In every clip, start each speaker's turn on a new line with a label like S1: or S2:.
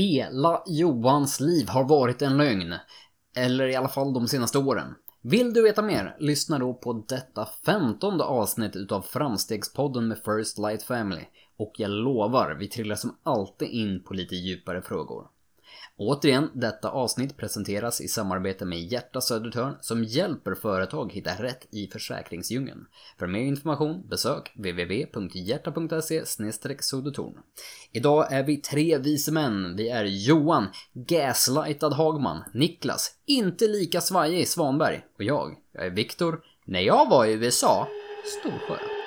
S1: Hela Johans liv har varit en lögn. Eller i alla fall de senaste åren. Vill du veta mer? Lyssna då på detta femtonde avsnitt utav Framstegspodden med First Light Family. Och jag lovar, vi trillar som alltid in på lite djupare frågor. Återigen, detta avsnitt presenteras i samarbete med Hjärta Södertörn som hjälper företag hitta rätt i försäkringsdjungeln. För mer information besök www.hjärta.se Södertorn. Idag är vi tre vise män. Vi är Johan, Gaslightad Hagman, Niklas, inte lika svajig Svanberg och jag, jag är Viktor. När jag var i USA, Storsjö.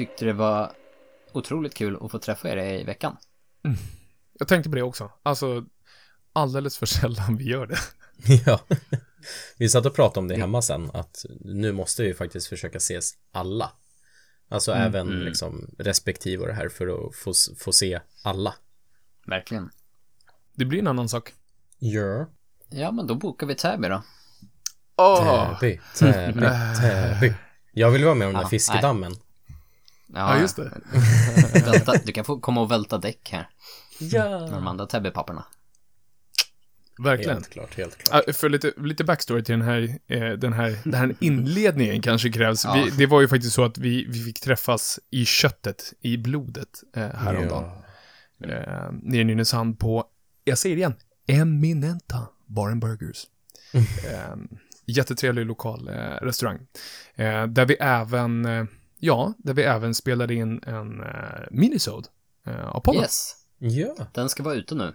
S1: Tyckte det var otroligt kul att få träffa er i veckan.
S2: Jag tänkte på det också. Alltså, alldeles för sällan vi gör det.
S3: Ja. Vi satt och pratade om det hemma sen, att nu måste vi faktiskt försöka ses alla. Alltså även liksom respektive det här för att få, få se alla.
S1: Verkligen.
S2: Det blir en annan sak.
S3: Ja.
S1: Ja, men då bokar vi Täby då.
S2: Åh!
S3: Täby, Täby, Täby. Jag vill vara med om den
S1: Ja,
S3: där fiskedammen.
S2: Ja, just det.
S1: Välta, du kan få komma och välta däck här.
S3: Ja.
S1: Med de andra Täbypapperna.
S2: Verkligen.
S3: Helt klart, helt klart.
S2: Ja, För lite, lite backstory till den här, eh, den här, den här inledningen kanske krävs.
S1: Ja.
S2: Vi, det var ju faktiskt så att vi, vi fick träffas i köttet, i blodet, eh, häromdagen.
S3: Ja.
S2: Eh, nere i Nynäshamn på, jag säger det igen, Eminenta Bar and Burgers. eh, jättetrevlig lokal eh, restaurang. Eh, där vi även, ja, där vi även spelade in en eh, minisode eh, av podden.
S1: Yes.
S3: Ja.
S1: Den ska vara ute nu.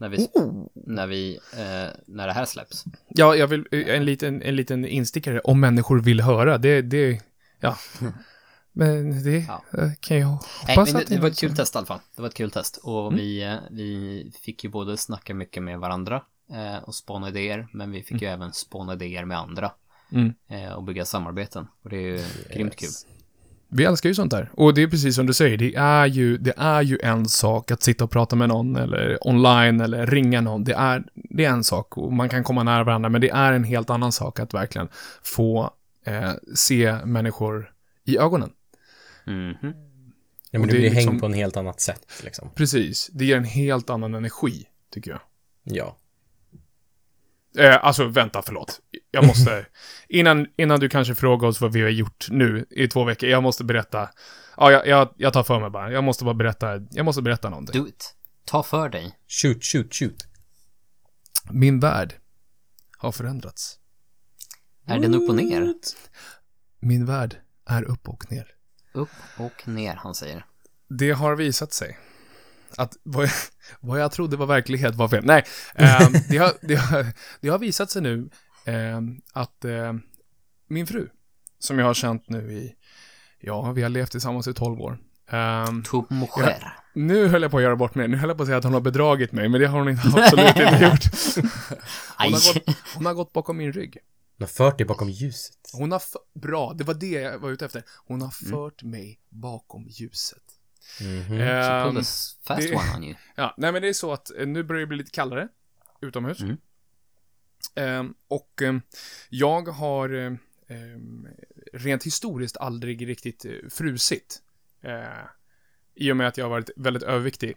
S1: När vi,
S2: Oh.
S1: när vi, eh, när det här släpps.
S2: Ja, jag vill, en liten, en liten instickare, om människor vill höra, det, det, ja. Men det
S1: Ja.
S2: eh, kan jag
S1: Nej,
S2: hoppas
S1: men
S2: att
S1: det, det var ett kul test i alla fall. Det var ett kul test. Och
S2: Mm.
S1: vi, eh, vi fick ju både snacka mycket med varandra eh, och spåna idéer. Men vi fick ju även spåna idéer med andra.
S2: Mm.
S1: Eh, och bygga samarbeten. Och det är ju grymt kul.
S2: Vi älskar ju sånt där. Och det är precis som du säger, det är ju, det är ju en sak att sitta och prata med någon eller online eller ringa någon. Det är, det är en sak och man kan komma nära varandra, men det är en helt annan sak att verkligen få eh, se människor i ögonen.
S1: Mhm.
S3: Ja,
S2: Och
S3: men
S2: det
S3: du
S2: är
S3: blir
S2: liksom-
S3: hängd på en helt annat sätt liksom.
S2: Precis. Det ger en helt annan energi, tycker jag.
S3: Ja.
S2: Eh, alltså, vänta, förlåt. Jag måste... innan, innan du kanske frågar oss vad vi har gjort nu i två veckor, jag måste berätta. Ja, jag, jag, jag tar för mig bara. Jag måste bara berätta, jag måste berätta någonting.
S1: Do it. Ta för dig.
S3: Shoot, shoot, shoot.
S2: Min värld har förändrats.
S1: Är den upp och ner?
S2: Min värld är upp och ner.
S1: Upp och ner, han säger.
S2: Det har visat sig att vad jag, vad jag trodde var verklighet var fel. Nej, eh, det, har, det, har, det har visat sig nu eh, att eh, min fru, som jag har känt nu i, ja, vi har levt tillsammans i 12 år.
S1: Tom Mocher.
S2: nu höll jag på att göra bort mig. Nu höll jag på att säga att hon har bedragit mig, men det har hon inte, absolut inte gjort. Hon har, gått, hon har gått bakom min rygg.
S3: Hon har fört dig bakom ljuset.
S2: Hon har, bra, det var det jag var ute efter. Hon har fört mig bakom ljuset. Ehm,
S1: pulled a fast
S2: det-
S1: one on you.
S2: Ja, nej men det är så att eh, nu börjar det bli lite kallare utomhus.
S1: Mm.
S2: Ehm, och ehm, jag har ehm, rent historiskt aldrig riktigt eh, frusit. Eh, I och med att jag har varit väldigt överviktig.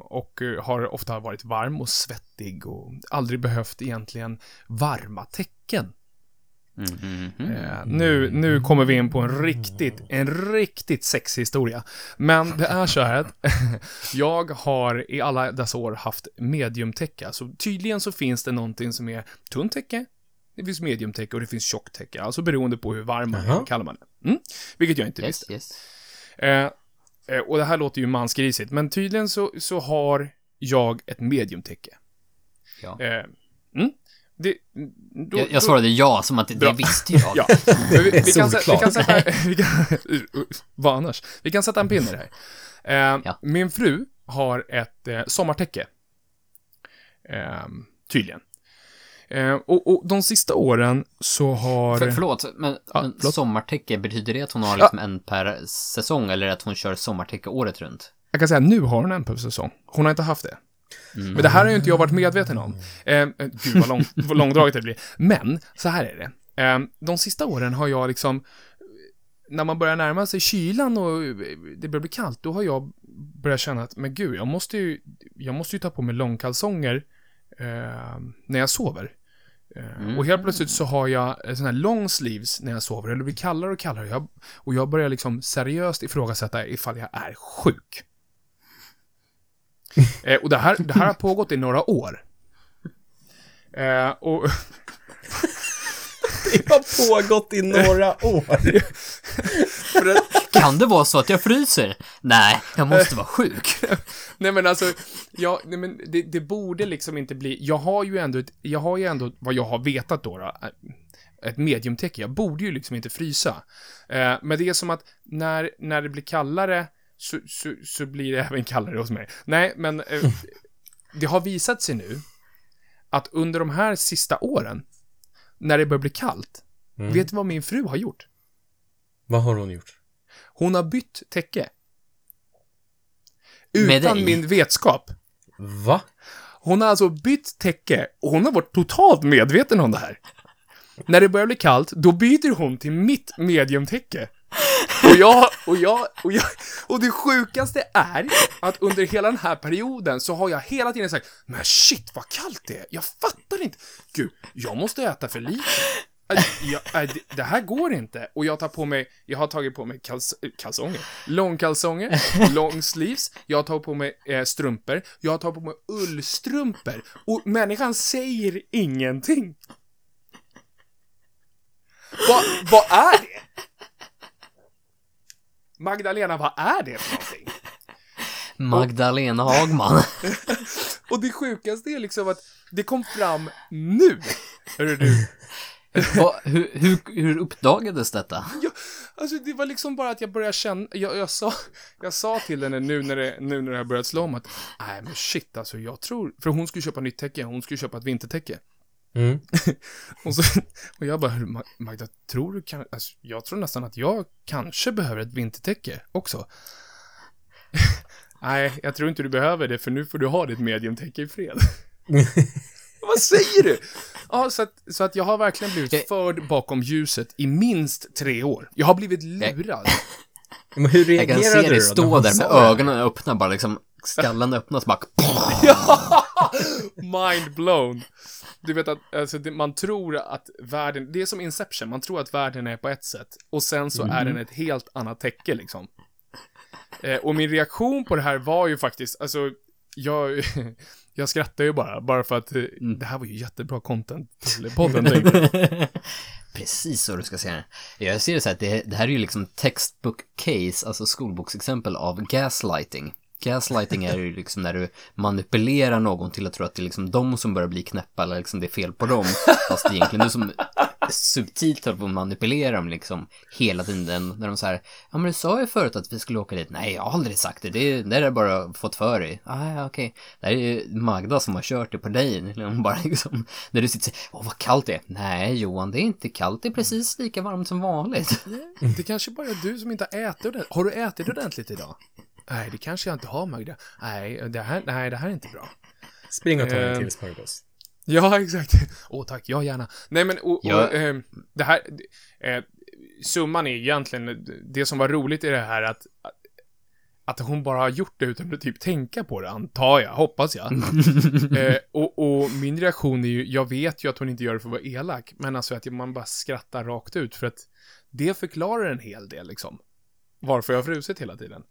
S2: Och eh, har ofta varit varm och svettig och aldrig behövt egentligen varma tecken.
S1: Mm, mhm.
S2: Eh, nu, nu kommer vi in på en riktigt, en riktigt sexig historia. Men det är så här att jag har i alla dessa år haft mediumtäcke. Alltså tydligen så finns det någonting som är tunt täcke, det finns mediumtäcke och det finns tjocktäcke. Alltså beroende på hur varm man är,
S3: Jaha.
S2: kallar man det. Mm? Vilket jag inte visste.
S1: Yes, yes.
S2: Eh, eh, och det här låter ju mansgrisigt, men tydligen så, så har jag ett mediumtäcke.
S1: Ja.
S2: Eh, mm? Det, då,
S1: Jag, jag svarade ja, som att det, det visste jag.
S2: Ja, vi, vi, kan, vi kan sätta... Vi kan, vad annars? Vi kan sätta en pinne i det här. Eh,
S1: Ja.
S2: Min fru har ett eh, sommartäcke. Eh, tydligen. Eh, och, och de sista åren så har...
S1: För, förlåt, men,
S2: Ja,
S1: men
S2: förlåt.
S1: sommartäcke, betyder det att hon har liksom en per säsong eller att hon kör sommartäcke året runt?
S2: Jag kan säga nu har hon en per säsong. Hon har inte haft det.
S1: Mm.
S2: Men det här har ju inte jag varit medveten om. Eh, eh, gud vad, lång, vad långdraget det blir. Men, så här är det. Eh, de sista åren har jag liksom, när man börjar närma sig kylan och eh, det börjar bli kallt, då har jag börjat känna att, men gud, jag måste ju, jag måste ju ta på mig långkalsonger eh, när jag sover. Eh,
S1: Mm.
S2: Och helt plötsligt så har jag såna här long sleeves när jag sover, eller det blir kallare och kallare. Jag, och jag börjar liksom seriöst ifrågasätta ifall jag är sjuk. Eh, och det här, det här har pågått i några år. Eh, och
S3: Det har pågått i några år.
S2: för att,
S1: Kan det vara så att jag fryser? Nej, jag måste vara sjuk.
S2: nej men alltså, jag, nej men det, det borde liksom inte bli, jag har ju ändå ett, jag har ju ändå, vad jag har vetat då, då ett mediumtäcke, jag borde ju liksom inte frysa. Eh, men det är som att när, när det blir kallare så, så, så blir det även kallare hos mig. Nej, men eh, det har visat sig nu att under de här sista åren, när det börjar bli kallt,
S3: Mm.
S2: vet du vad min fru har gjort?
S3: Vad har hon gjort?
S2: Hon har bytt täcke. Utan min vetskap.
S3: Va?
S2: Hon har alltså bytt täcke och hon har varit totalt medveten om det här. När det börjar bli kallt, då byter hon till mitt mediumtäcke. Och jag, och jag, och jag, och det sjukaste är att under hela den här perioden så har jag hela tiden sagt Men shit vad kallt det är, jag fattar inte. Gud, jag måste äta för lite. Äh, Jag, äh, det- här går inte. Och jag tar på mig, jag har tagit på mig kals, äh, kalsonger, långkalsonger, long sleeves, jag har tagit på mig eh, strumpor, jag har tagit på mig ullstrumpor. Och människan säger ingenting. Vad, vad är det? Magdalena, vad är det för någonting?
S1: Magdalena Hagman.
S2: Och det sjukaste är liksom att det kom fram nu. Hörru du.
S1: Vad- hur, hur, hur uppdagades detta?
S2: Ja, alltså det var liksom bara att jag började känna, jag, jag, sa, jag sa till henne nu när det, nu när det har börjat slå om att, nej men shit alltså jag tror, för hon skulle köpa nytt täcke, hon skulle köpa ett vintertäcke.
S3: Mm.
S2: Och, så, och jag bara, "Hur, Ma- Magda, tror du kan, alltså, jag tror nästan att jag kanske behöver ett vintertäcke också. nej, jag tror inte du behöver det, för nu får du ha ditt mediumtäcke i fred. Vad säger du? Ja, så att, så att jag har verkligen blivit förd bakom ljuset i minst tre år. Jag har blivit lurad.
S3: Men hur
S1: Jag kan
S3: reagerade
S1: se
S3: du
S1: dig stå där med ögonen öppna, bara liksom skallen öppnas bara.
S2: Mind blown. Du vet att alltså, det, man tror att världen, det är som Inception, man tror att världen är på ett sätt och sen så är den ett helt annat täcke liksom. Eh, och min reaktion på det här var ju faktiskt, alltså, jag, jag skrattar ju bara, bara för att eh, det här var ju jättebra content till podden.
S1: Precis så du ska det. Jag ser det så här det, det här är ju liksom textbook case, alltså skolboksexempel av gaslighting. Gaslighting är ju liksom när du manipulerar någon till att tro att det är liksom de som börjar bli knäppa eller liksom det är fel på dem. Fast det är egentligen du som subtilt håller på att manipulera dem liksom hela tiden. När de säger ja men du sa ju förut att vi skulle åka dit. Nej, jag har aldrig sagt det. Det, det är det bara fått för dig. Ah, ja, okej. Det är ju Magda som har kört det på dig. Hon bara liksom, när du sitter och säger, åh vad kallt det är. Nej, Johan, det är inte kallt. Det är precis lika varmt som vanligt.
S2: Det kanske bara är du som inte har ätit ordentligt. Har du ätit ordentligt idag? Nej, det kanske jag inte har, Magda. Nej, det här, nej, det här är inte bra.
S3: Spring och ta en
S2: Eh,
S3: till smörgås.
S2: Ja, exakt. Åh, tack. Ja, gärna. Nej, men och, och
S1: Ja.
S2: eh, det här... Eh, summan är egentligen det som var roligt i det här att att hon bara har gjort det utan att typ tänka på det, antar jag, hoppas jag. eh, och, och min reaktion är ju, jag vet ju att hon inte gör det för att vara elak, men alltså att man bara skrattar rakt ut för att det förklarar en hel del liksom. Varför jag har frusit hela tiden.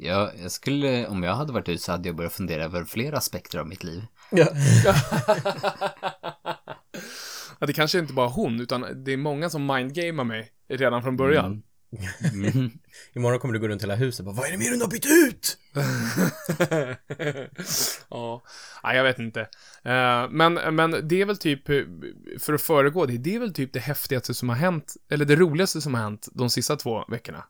S1: Ja, jag skulle, om jag hade varit ute så hade jag börjat fundera över flera aspekter av mitt liv.
S2: Ja, det kanske inte bara hon, utan det är många som mindgamar mig redan från början.
S1: Mm.
S3: Imorgon kommer du gå runt hela huset och bara, vad är det mer du har bytt ut?
S2: ja, nej, jag vet inte. Eh, men, men det är väl typ, för att föregå det, det är väl typ det häftigaste som har hänt, eller det roligaste som har hänt de sista två veckorna.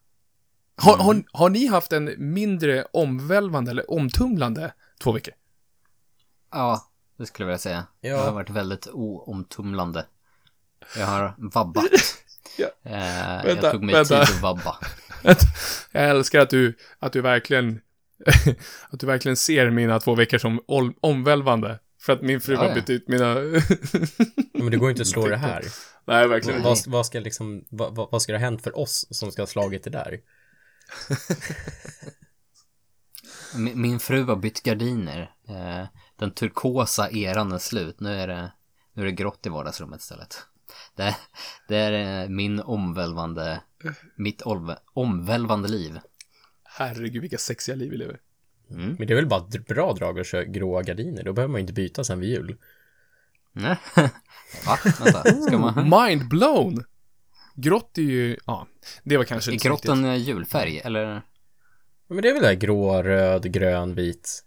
S2: Har, har, har ni haft en mindre omvälvande eller omtumlande två veckor?
S1: Ja, Det skulle jag vilja säga.
S3: Ja.
S1: Jag har varit väldigt oomtumlande. Jag har vabbat.
S2: Ja.
S1: Eh,
S2: Vänta,
S1: jag tog mig
S2: vänta.
S1: tid att vabba.
S2: Jag älskar att du, att du verkligen, att du verkligen ser mina två veckor som omvälvande. För att min fru
S1: Ja,
S2: har
S1: ja.
S2: bytt ut mina...
S3: Men det går inte att slå det här.
S2: Nej, verkligen inte.
S3: Vad, vad ska liksom, vad, vad vad ska det ha hänt för oss som ska ha slagit det där?
S1: Min, min fru har bytt gardiner. Eh, den turkosa eran är slut. Nu är det, nu är det grått i vardagsrummet istället. Det, det är eh, min omvälvande, mitt olve, omvälvande liv.
S2: Herregud, vilka sexiga liv vi lever.
S1: Mm.
S3: Men det är väl bara ett bra drag att köra gråa gardiner, då behöver man ju inte byta sen vid jul.
S1: Nej. Va? Vänta, ska man...
S2: Mind blown! Grått är ju, ja, det var kanske
S1: Är
S2: inte så
S1: grått
S2: viktigt.
S1: en eh, julfärg, eller?
S3: Men det är väl det här grå, röd, grön, vit.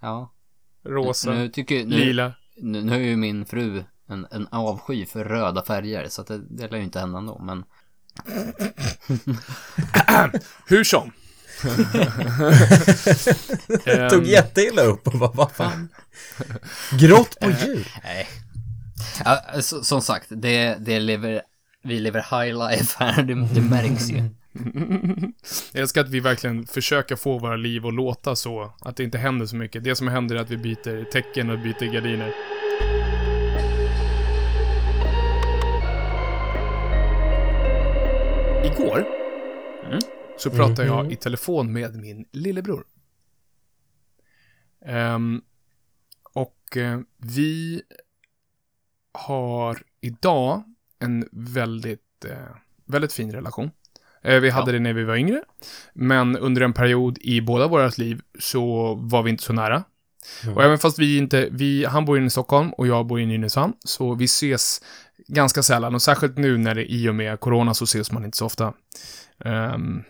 S1: Ja.
S2: Rosa,
S1: Nu tycker nu,
S2: lila.
S1: nu, nu är ju min fru en, en avsky för röda färger, så att det, det lär ju inte hända ändå, men...
S2: Hur som. Ehm,
S3: Tog jätteilla upp och bara, vad fan? Grått på jul?
S1: Nej. Ja, så, som sagt, det, det lever, vi lever high life här, det, det märks ju.
S2: Jag älskar att vi verkligen försöker få våra liv att låta så, att det inte händer så mycket. Det som händer är att vi byter tecken och byter gardiner. Igår så pratade jag i telefon med min lillebror. Ehm, och eh, vi har idag en väldigt, eh, väldigt fin relation. Eh, vi hade det när vi var yngre, men under en period i båda våra liv så var vi inte så nära. Och även fast vi inte, vi, han bor inne i Stockholm och jag bor i Nynäshamn, så vi ses ganska sällan. Och särskilt nu när det i och med corona så ses man inte så ofta. Ehm,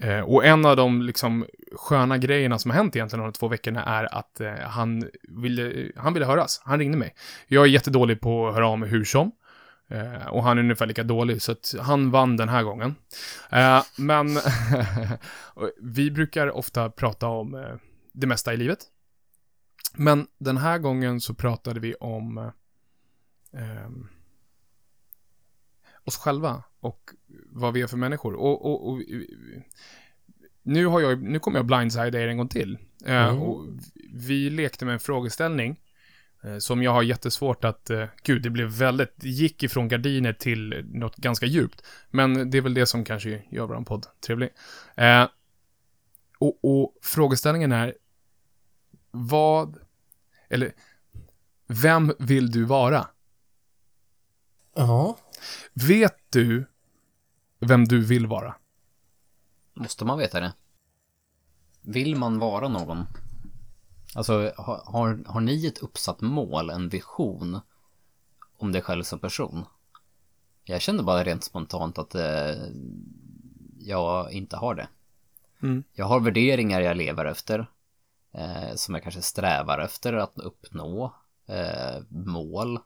S2: eh, och en av de liksom sköna grejerna som har hänt egentligen de två veckorna är att eh, han, ville, han ville höras. Han ringde mig. Jag är jättedålig på att höra av mig hur som. Eh, och han är ungefär lika dålig, så att han vann den här gången. Eh, men vi brukar ofta prata om eh, det mesta i livet. Men den här gången så pratade vi om eh, ehm, oss själva och vad vi är för människor. Och, och, och nu, har jag, nu kommer jag blindsida er en gång till. Eh,
S3: Mm.
S2: och vi lekte med en frågeställning eh, som jag har jättesvårt att, eh, gud, det blev väldigt, det gick ifrån gardiner till något ganska djupt. Men det är väl det som kanske gör vår podd trevlig. Eh, och, och frågeställningen är, vad, eller, vem vill du vara?
S3: Ja.
S2: Vet du vem du vill vara?
S1: Måste man veta det? Vill man vara någon? Alltså, har, har, ni ett uppsatt mål, en vision om dig själv som person? Jag känner bara rent spontant att eh, jag inte har det.
S2: Mm.
S1: Jag har värderingar jag lever efter. Eh, som jag kanske strävar efter att uppnå. Eh, mål.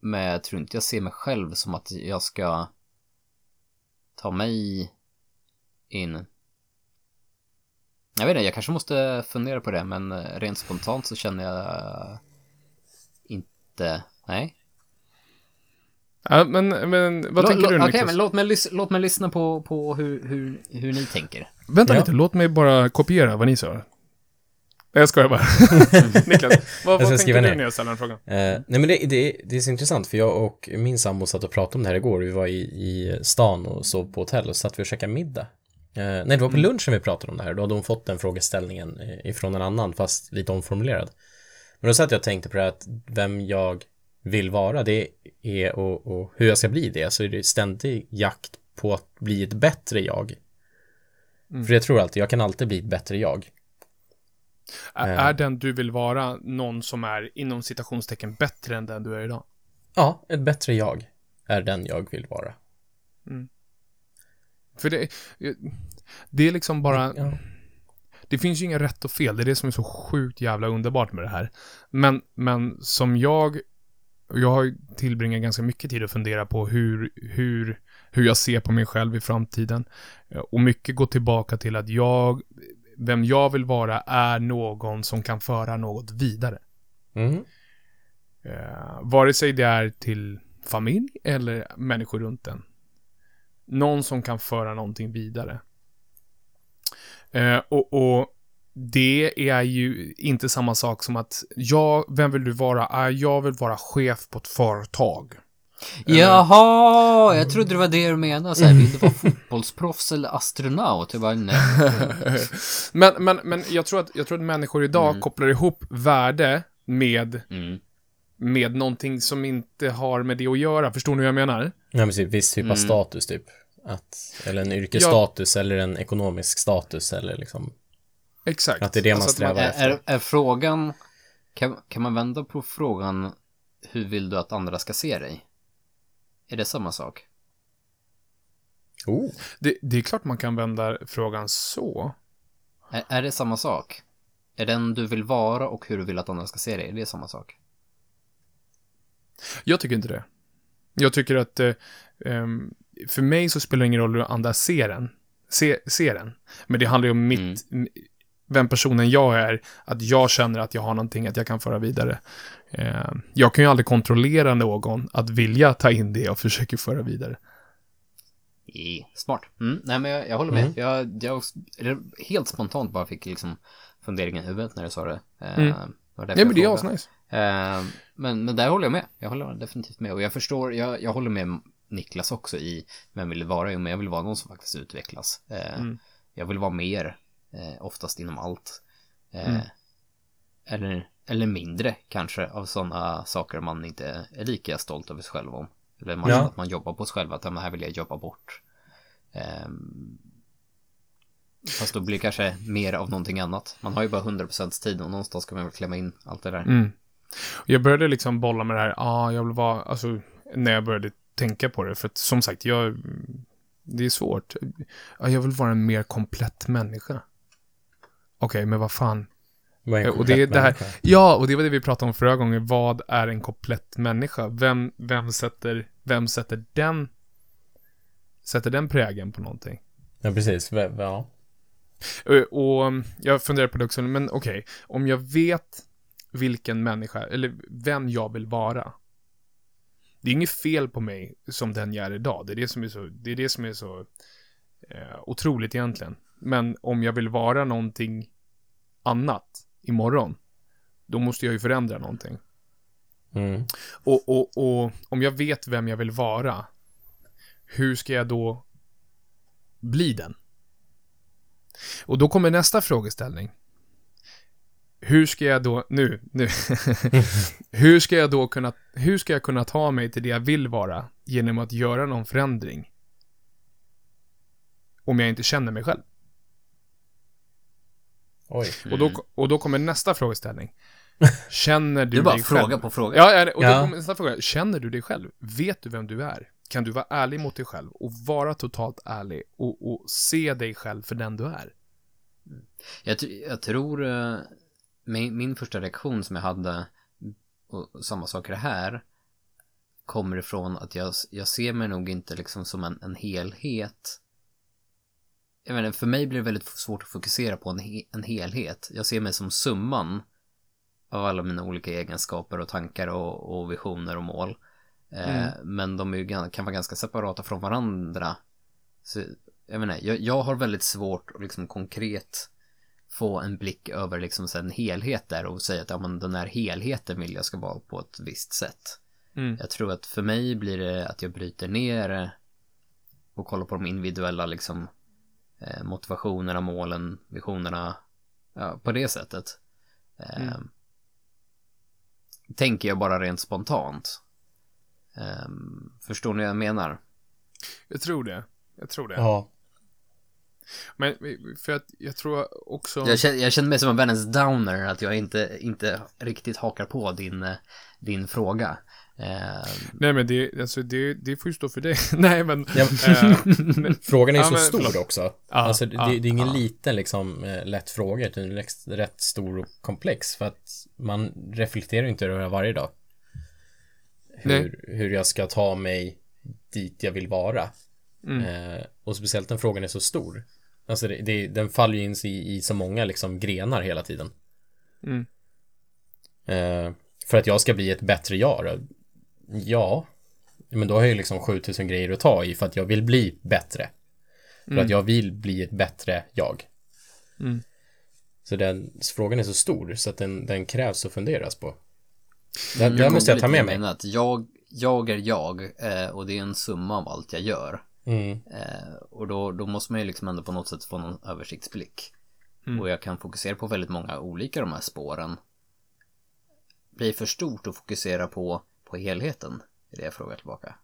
S1: Men jag tror inte jag ser mig själv som att jag ska ta mig in. Jag vet inte, jag kanske måste fundera på det, men eh, rent spontant så känner jag inte, nej.
S2: Ja, men, men vad
S1: Lå-
S2: tänker
S1: lå-
S2: du
S1: Okej,
S2: Niklas?
S1: men låt mig, lys- låt mig lyssna på, på hur, hur, hur ni tänker.
S2: Vänta
S3: Ja.
S2: lite, låt mig bara kopiera vad ni sa. Nej, jag skojar bara. Niklas, vad,
S3: ska
S2: vad
S3: skriva
S2: tänker du
S3: ner.
S2: när jag ställer den frågan?
S3: Eh, nej men det, det, det är så intressant för jag och min sambo satt och pratade om det här igår. Vi var i, i stan och sov på hotell och satt vi och käkade middag. Eh, nej, det var på lunchen vi pratade om det här. Då hade hon fått den frågeställningen eh, ifrån en annan, fast lite omformulerad. Men då satt jag och tänkte på det här att vem jag vill vara, det är och, och hur jag ska bli det. Så är det ständig jakt på att bli ett bättre jag. För jag tror alltid, jag kan alltid bli ett bättre jag.
S2: Är,
S3: Eh.
S2: är den du vill vara någon som är inom citationstecken bättre än den du är idag?
S3: Ja, ett bättre jag är den jag vill vara.
S2: För det, det är liksom bara,
S3: Ja.
S2: det finns ju inga rätt och fel, det är det som är så sjukt jävla underbart med det här. Men, men som jag, jag har ju tillbringat ganska mycket tid att fundera på hur, hur, hur jag ser på mig själv i framtiden. Och mycket går tillbaka till att jag, vem jag vill vara är någon som kan föra något vidare.
S3: Mm.
S2: Eh, vare sig det är till familj eller människor runt en. Någon som kan föra någonting vidare. Eh, och, och det är ju inte samma sak som att, ja, vem vill du vara? Ah, jag vill vara chef på ett företag.
S1: Jaha, jag trodde det var det du menade. Så här, vill du vara fotbollsproffs eller astronaut? Jag bara, nej.
S2: Men, men, men jag, tror att, jag tror att människor idag kopplar ihop värde med,
S1: Mm.
S2: Med någonting som inte har med det att göra. Förstår ni hur jag menar?
S3: Ja, precis. Viss typ av status typ. Att, eller en yrkesstatus eller en ekonomisk status eller liksom.
S2: Exakt.
S3: Att det är det man
S2: Alltså att
S3: strävar
S1: Är,
S3: efter.
S1: är, är frågan, kan, kan man vända på frågan, hur vill du att andra ska se dig? Är det samma sak?
S3: Oh.
S2: Det, det är klart man kan vända frågan så.
S1: Är, är det samma sak? Är den du vill vara och hur du vill att andra ska se dig, är det samma sak?
S2: Jag tycker inte det. Jag tycker att eh, ehm, för mig så spelar det ingen roll hur andra ser den. Se, ser den. Men det handlar ju om mitt, m- vem personen jag är. Att jag känner att jag har någonting att jag kan föra vidare. Eh, jag kan ju aldrig kontrollera någon att vilja ta in det och försöka föra vidare.
S1: Smart. Mm, nej men jag, jag håller med. Jag, jag eller, helt spontant bara fick liksom funderingen i huvudet när du sa det. Eh,
S2: Mm.
S1: därför
S2: Ja, men det är
S1: jag
S2: asnice.
S1: Eh, men, men där håller jag med. Jag håller definitivt med. Och jag förstår, jag, jag håller med Niklas också i vem vill vara. Jo, men jag vill vara någon som faktiskt utvecklas. Eh,
S2: Mm.
S1: Jag vill vara mer, eh, oftast inom allt.
S2: Mm.
S1: eller, eller mindre kanske av sådana saker man inte är lika stolt över sig själv om. Eller man
S3: Ja.
S1: att man jobbar på sig själv, att "Ja, men här vill jag jobba bort. Ehm, fast då blir det kanske mer av någonting annat. Man har ju bara 100% tid och någonstans ska man väl klämma in allt det där.
S2: Mm. Jag började liksom bolla med det här, ah, jag vill vara, alltså, när jag började tänka på det, för att som sagt, jag, det är svårt. Ja, jag vill vara en mer komplett människa. Okej, men vad fan.
S3: Vad är en
S2: Och det är
S3: komplett
S2: det här,
S3: människa?
S2: ja, och det var det vi pratade om förra gången, vad är en komplett människa? Vem, vem sätter, vem sätter den, sätter den prägen på någonting?
S3: Ja, precis. Ja.
S2: Och, och jag funderar på det också, men okej, om jag vet vilken människa, eller vem jag vill vara. Det är inget fel på mig som den jag är idag. Det är det som är så, det är det som är så eh, otroligt egentligen. Men om jag vill vara någonting annat imorgon, då måste jag ju förändra någonting.
S3: Mm.
S2: Och, och, och om jag vet vem jag vill vara, hur ska jag då bli den? Och då kommer nästa frågeställning. Hur ska jag då, nu, nu, hur ska jag då kunna, hur ska jag kunna ta mig till det jag vill vara genom att göra någon förändring? Om jag inte känner mig själv.
S3: Oj.
S2: Och, då, och då kommer nästa frågeställning. Känner du
S1: Du bara
S2: dig själv?
S1: fråga på fråga.
S2: Ja, ja, och då
S3: Ja.
S2: kommer nästa fråga. Känner du dig själv? Vet du vem du är? Kan du vara ärlig mot dig själv och vara totalt ärlig och, och se dig själv för den du är?
S1: Jag, jag tror eh, min, min första reaktion som jag hade och samma sak är det här kommer ifrån att jag, jag ser mig nog inte liksom som en, en helhet. Jag menar, för mig blir det väldigt svårt att fokusera på en, en helhet. Jag ser mig som summan av alla mina olika egenskaper och tankar och, och visioner och mål. Eh, Men de är ju, kan vara ganska separata från varandra. Så, jag menar, jag, jag har väldigt svårt att liksom konkret få en blick över liksom så en helhet där och säga att ja, men den här helheten vill jag ska vara på ett visst sätt.
S2: Mm.
S1: Jag tror att för mig blir det att jag bryter ner det och kollar på de individuella liksom eh, motivationerna, målen, visionerna ja, på det sättet. Eh,
S2: Mm.
S1: Tänker jag bara rent spontant. Eh, förstår ni vad jag menar?
S2: Jag tror det. Jag tror det.
S3: Ja.
S2: Men för att jag tror också...
S1: Jag känner, jag känner mig som en världens downer att jag inte, inte riktigt hakar på din, din fråga. Eh,
S2: Nej men det, alltså det, det får ju stå för dig. Nej men...
S3: Ja.
S2: eh, men
S3: Frågan är ju
S2: Ja,
S3: så
S2: men
S3: stor
S2: förlåt.
S3: också.
S2: Ja,
S3: alltså, det,
S2: ja,
S3: det är ingen liten liksom eh, lätt fråga, utan en rätt, rätt stor och komplex. För att man reflekterar ju inte över det varje dag. Hur, hur jag ska ta mig dit jag vill vara.
S2: Mm.
S3: Eh, och speciellt när frågan är så stor. Alltså det, det, den faller ju in i, i så många liksom grenar hela tiden.
S2: Mm.
S3: Eh, för att jag ska bli ett bättre jag. Ja, men då har jag ju liksom 7000 grejer att ta i för att jag vill bli bättre. För att jag vill bli ett bättre jag.
S2: Mm.
S3: Så den frågan är så stor så att den, den krävs att funderas på. Den,
S1: Nu
S3: den måste jag ta med mig.
S1: Att jag, jag är jag eh, och det är en summa av allt jag gör.
S3: Mm.
S1: Eh, och då, då måste man ju liksom ändå på något sätt få någon översiktsblick.
S2: Mm.
S1: Och jag kan fokusera på väldigt många olika de här spåren. Blir för stort att fokusera på, på helheten? Är det jag frågar tillbaka.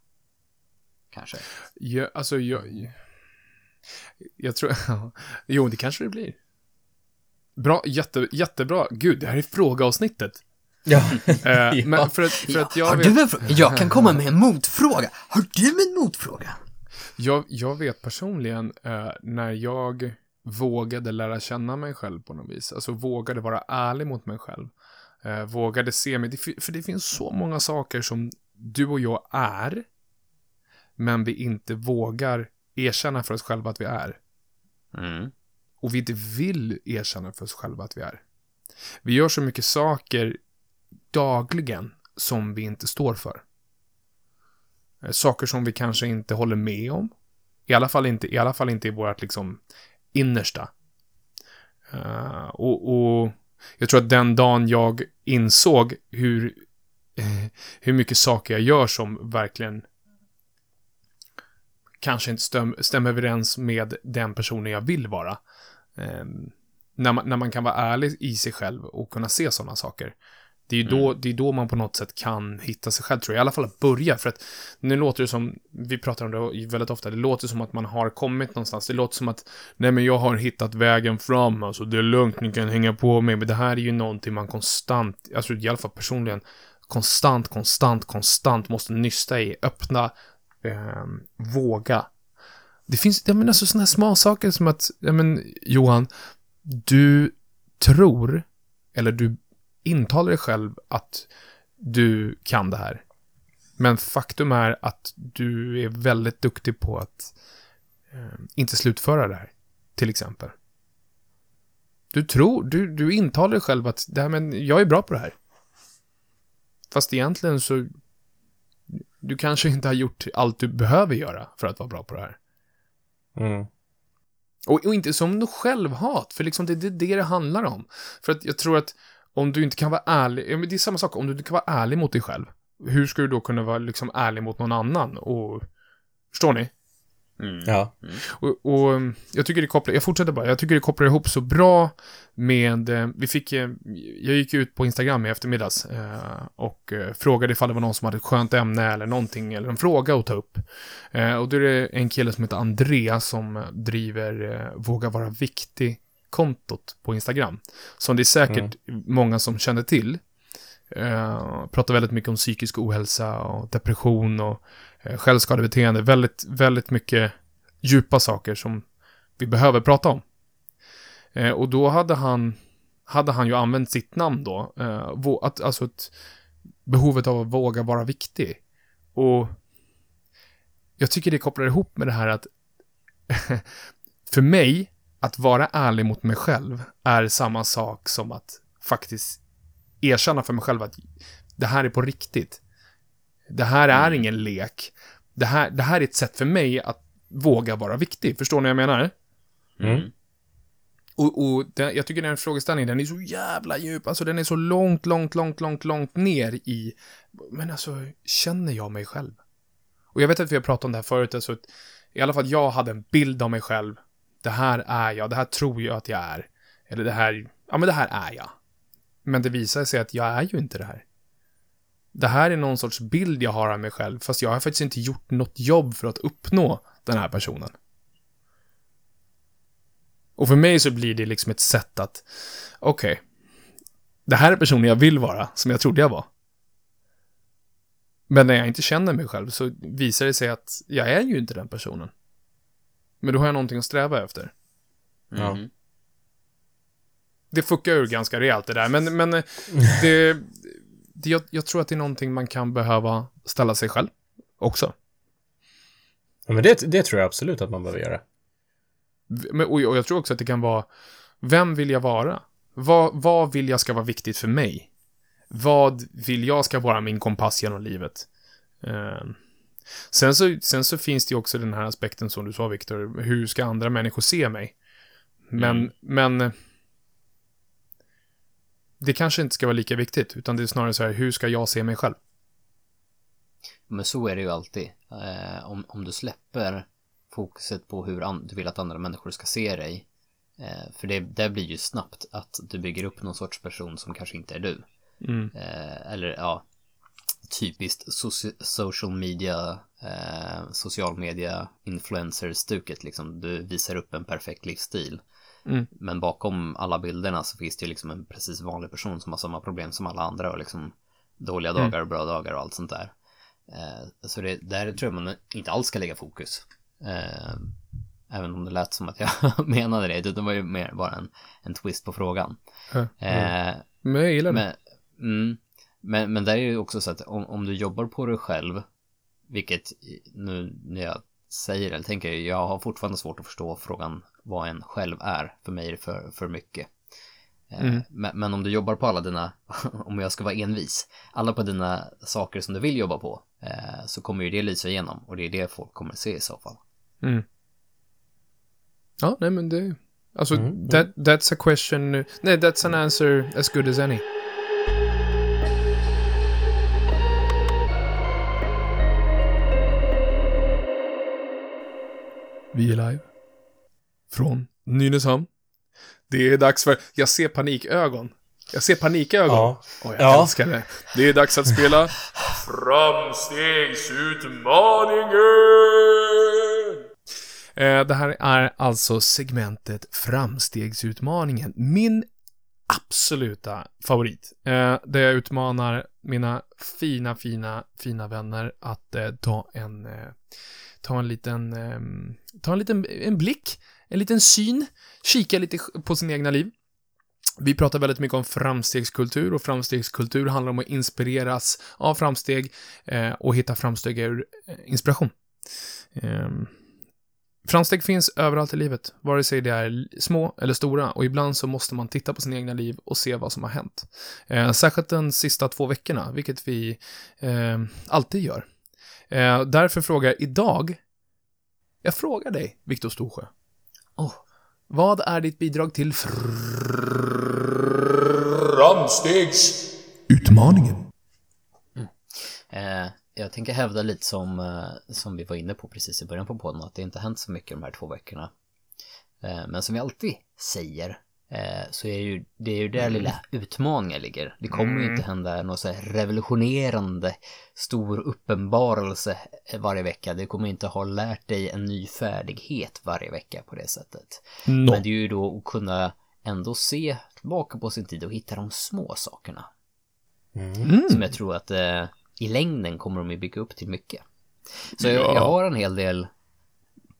S1: Kanske.
S2: Ja, alltså, jag... Jag tror... jo, det kanske det blir. Bra, jätte, jättebra. Gud, det här är frågeavsnittet.
S3: Ja.
S2: Eh, Men för att, för att jag
S1: Har
S2: vet...
S1: en? Jag kan komma med en motfråga. Har du en motfråga?
S2: Jag, jag vet personligen eh, när jag vågade lära känna mig själv på något vis. Alltså vågade vara ärlig mot mig själv. Eh, vågade se mig. Det, för det finns så många saker som du och jag är. Men vi inte vågar erkänna för oss själva att vi är.
S1: Mm.
S2: Och vi inte vill erkänna för oss själva att vi är. Vi gör så mycket saker dagligen som vi inte står för. Eh, saker som vi kanske inte håller med om. I alla fall inte i, alla fall inte i vårt liksom innersta. Uh, och, och jag tror att den dagen jag insåg hur, eh, hur mycket saker jag gör som verkligen kanske inte stäm, stämmer överens med den personen jag vill vara. Um, när, man, när man kan vara ärlig i sig själv och kunna se sådana saker. Det är ju då, det är då man på något sätt kan hitta sig själv, tror jag. I alla fall att börja, för att nu låter det som, vi pratar om det väldigt ofta, det låter som att man har kommit någonstans. Det låter som att, nej men jag har hittat vägen fram, alltså det är lugnt, ni kan hänga på mig. Men det här är ju någonting man konstant, alltså i alla fall personligen, konstant, konstant, konstant måste nysta i, öppna, eh, våga. Det finns, jag menar, alltså sådana här små saker som att, ja men Johan, du tror, eller du intalar dig själv att du kan det här. Men faktum är att du är väldigt duktig på att eh, inte slutföra det här, till exempel. Du tror, du, du intalar dig själv att det här, men jag är bra på det här. Fast egentligen så, du kanske inte har gjort allt du behöver göra för att vara bra på det här.
S3: Mm.
S2: Och, och inte som något självhat, för liksom det är det, det det handlar om. För att jag tror att om du inte kan vara ärlig, ja, men det är samma sak, om du inte kan vara ärlig mot dig själv, hur ska du då kunna vara liksom ärlig mot någon annan? Och, förstår ni?
S1: Mm.
S3: Ja.
S2: Och, och um, jag tycker det kopplar, jag fortsätter bara, jag tycker det kopplar ihop så bra med, eh, vi fick, eh, jag gick ut på Instagram i eftermiddags eh, och frågade ifall det var någon som hade ett skönt ämne eller någonting, eller en fråga att ta upp. Och då är det en kille som heter Andreas som driver Våga vara viktig-kontot på Instagram. Som det är säkert många som känner till. Eh, pratar väldigt mycket om psykisk ohälsa och depression och eh, självskadebeteende. Väldigt, väldigt mycket djupa saker som vi behöver prata om. Eh, och då hade han, hade han ju använt sitt namn då. Eh, att, alltså ett, behovet av att våga vara viktig. Och jag tycker det kopplar ihop med det här att för mig, att vara ärlig mot mig själv är samma sak som att faktiskt erkänna för mig själv att det här är på riktigt. Det här är ingen lek. Det här, det här är ett sätt för mig att våga vara viktig. Förstår ni vad jag menar?
S3: Mm.
S2: Och, och det, jag tycker den frågeställningen, den är så jävla djup. Alltså den är så långt, långt, långt, långt, långt ner i... Men alltså, känner jag mig själv? Och jag vet att vi har pratat om det här förut, alltså att i alla fall jag hade en bild av mig själv. Det här är jag, det här tror jag att jag är. Eller det här, ja men det här är jag. Men det visar sig att jag är ju inte det här. Det här är någon sorts bild jag har av mig själv, fast jag har faktiskt inte gjort något jobb för att uppnå den här personen. Och för mig så blir det liksom ett sätt att, okej, det här är personen jag vill vara, som jag trodde jag var. Men när jag inte känner mig själv så visar det sig att jag är ju inte den personen. Men då har jag någonting att sträva efter.
S3: Ja.
S1: Mm.
S2: Det fuckar ur ganska rejält det där, men, men eh, det, det, jag, jag tror att det är någonting man kan behöva ställa sig själv också.
S3: Ja, men det, det tror jag absolut att man behöver göra.
S2: Men, och, och jag tror också att det kan vara, vem vill jag vara? Vad, vad vill jag ska vara viktigt för mig? vad vill jag ska vara min kompass genom livet? Eh, sen, så, sen så finns det ju också den här aspekten som du sa, Viktor. Hur ska andra människor se mig? Men,
S1: Mm.
S2: men det kanske inte ska vara lika viktigt, utan det är snarare så här, hur ska jag se mig själv?
S1: Men så är det ju alltid. Eh, om, om du släpper fokuset på hur du vill att andra människor ska se dig. Eh, för det, det blir ju snabbt att du bygger upp någon sorts person som kanske inte är du.
S2: Mm.
S1: Eh, eller ja, typiskt soci- social media, eh, social media influencer-stuket liksom. Du visar upp en perfekt livsstil.
S2: Mm.
S1: Men bakom alla bilderna så finns det ju liksom en precis vanlig person som har samma problem som alla andra och liksom dåliga
S2: Mm.
S1: dagar och bra dagar och allt sånt där. Eh, så det, där tror jag man inte alls ska lägga fokus. Eh, även om det lät som att jag menade det, det var ju mer bara en, en twist på frågan.
S2: Ja,
S1: Eh,
S2: Men jag gillar det.
S1: men, mm, men, men där är det ju också så att om, om du jobbar på dig själv, vilket nu när jag säger det, eller tänker jag, jag har fortfarande svårt att förstå frågan vad en själv är. För mig är det för, för mycket. Eh,
S2: Mm.
S1: Men, men om du jobbar på alla dina, om jag ska vara envis, alla på dina saker som du vill jobba på, eh, så kommer ju det lysa igenom och det är det folk kommer se i så fall.
S2: Mm. Ja, nej men det... Alltså,
S3: Mm.
S2: that, that's a question... Nej, that's an answer as good as any. Vi är live. Från Nynäshamn. Det är dags för... Jag ser panikögon. Jag ser panikögon.
S3: Ja.
S2: Och jag
S3: Ja.
S2: älskar det. Det är dags att spela Framstegsutmaningen! Eh, det här är alltså segmentet Framstegsutmaningen. Min absoluta favorit. Eh, där jag utmanar mina fina, fina, fina vänner att eh, ta en eh, ta en liten eh, ta en liten en blick, en liten syn, kika lite på sin egna liv. Vi pratar väldigt mycket om framstegskultur och framstegskultur handlar om att inspireras av framsteg eh, och hitta framsteg ur eh, inspiration. Ehm, Ehm, framsteg finns överallt i livet, vare sig det är små eller stora och ibland så måste man titta på sin egna liv och se vad som har hänt. Eh, särskilt de sista två veckorna, vilket vi eh, alltid gör. Eh, därför frågar jag idag, jag frågar dig, Viktor Storsjö.
S1: Oh.
S2: Vad är ditt bidrag till framstegsutmaningen?
S1: Eh, jag tänker hävda lite som, eh, som vi var inne på precis i början på podden, att det inte hänt så mycket de här två veckorna. Eh, men som vi alltid säger, eh, så är ju, det är ju där lilla utmaningar ligger. Det kommer ju inte hända något så här revolutionerande stor uppenbarelse varje vecka. Det kommer inte ha lärt dig en ny färdighet varje vecka på det sättet.
S2: No.
S1: Men det är ju då att kunna ändå se tillbaka på sin tid och hitta de små sakerna.
S2: Mm.
S1: Som jag tror att i längden kommer de ju bygga upp till mycket. Så jag,
S2: Ja.
S1: jag har en hel del,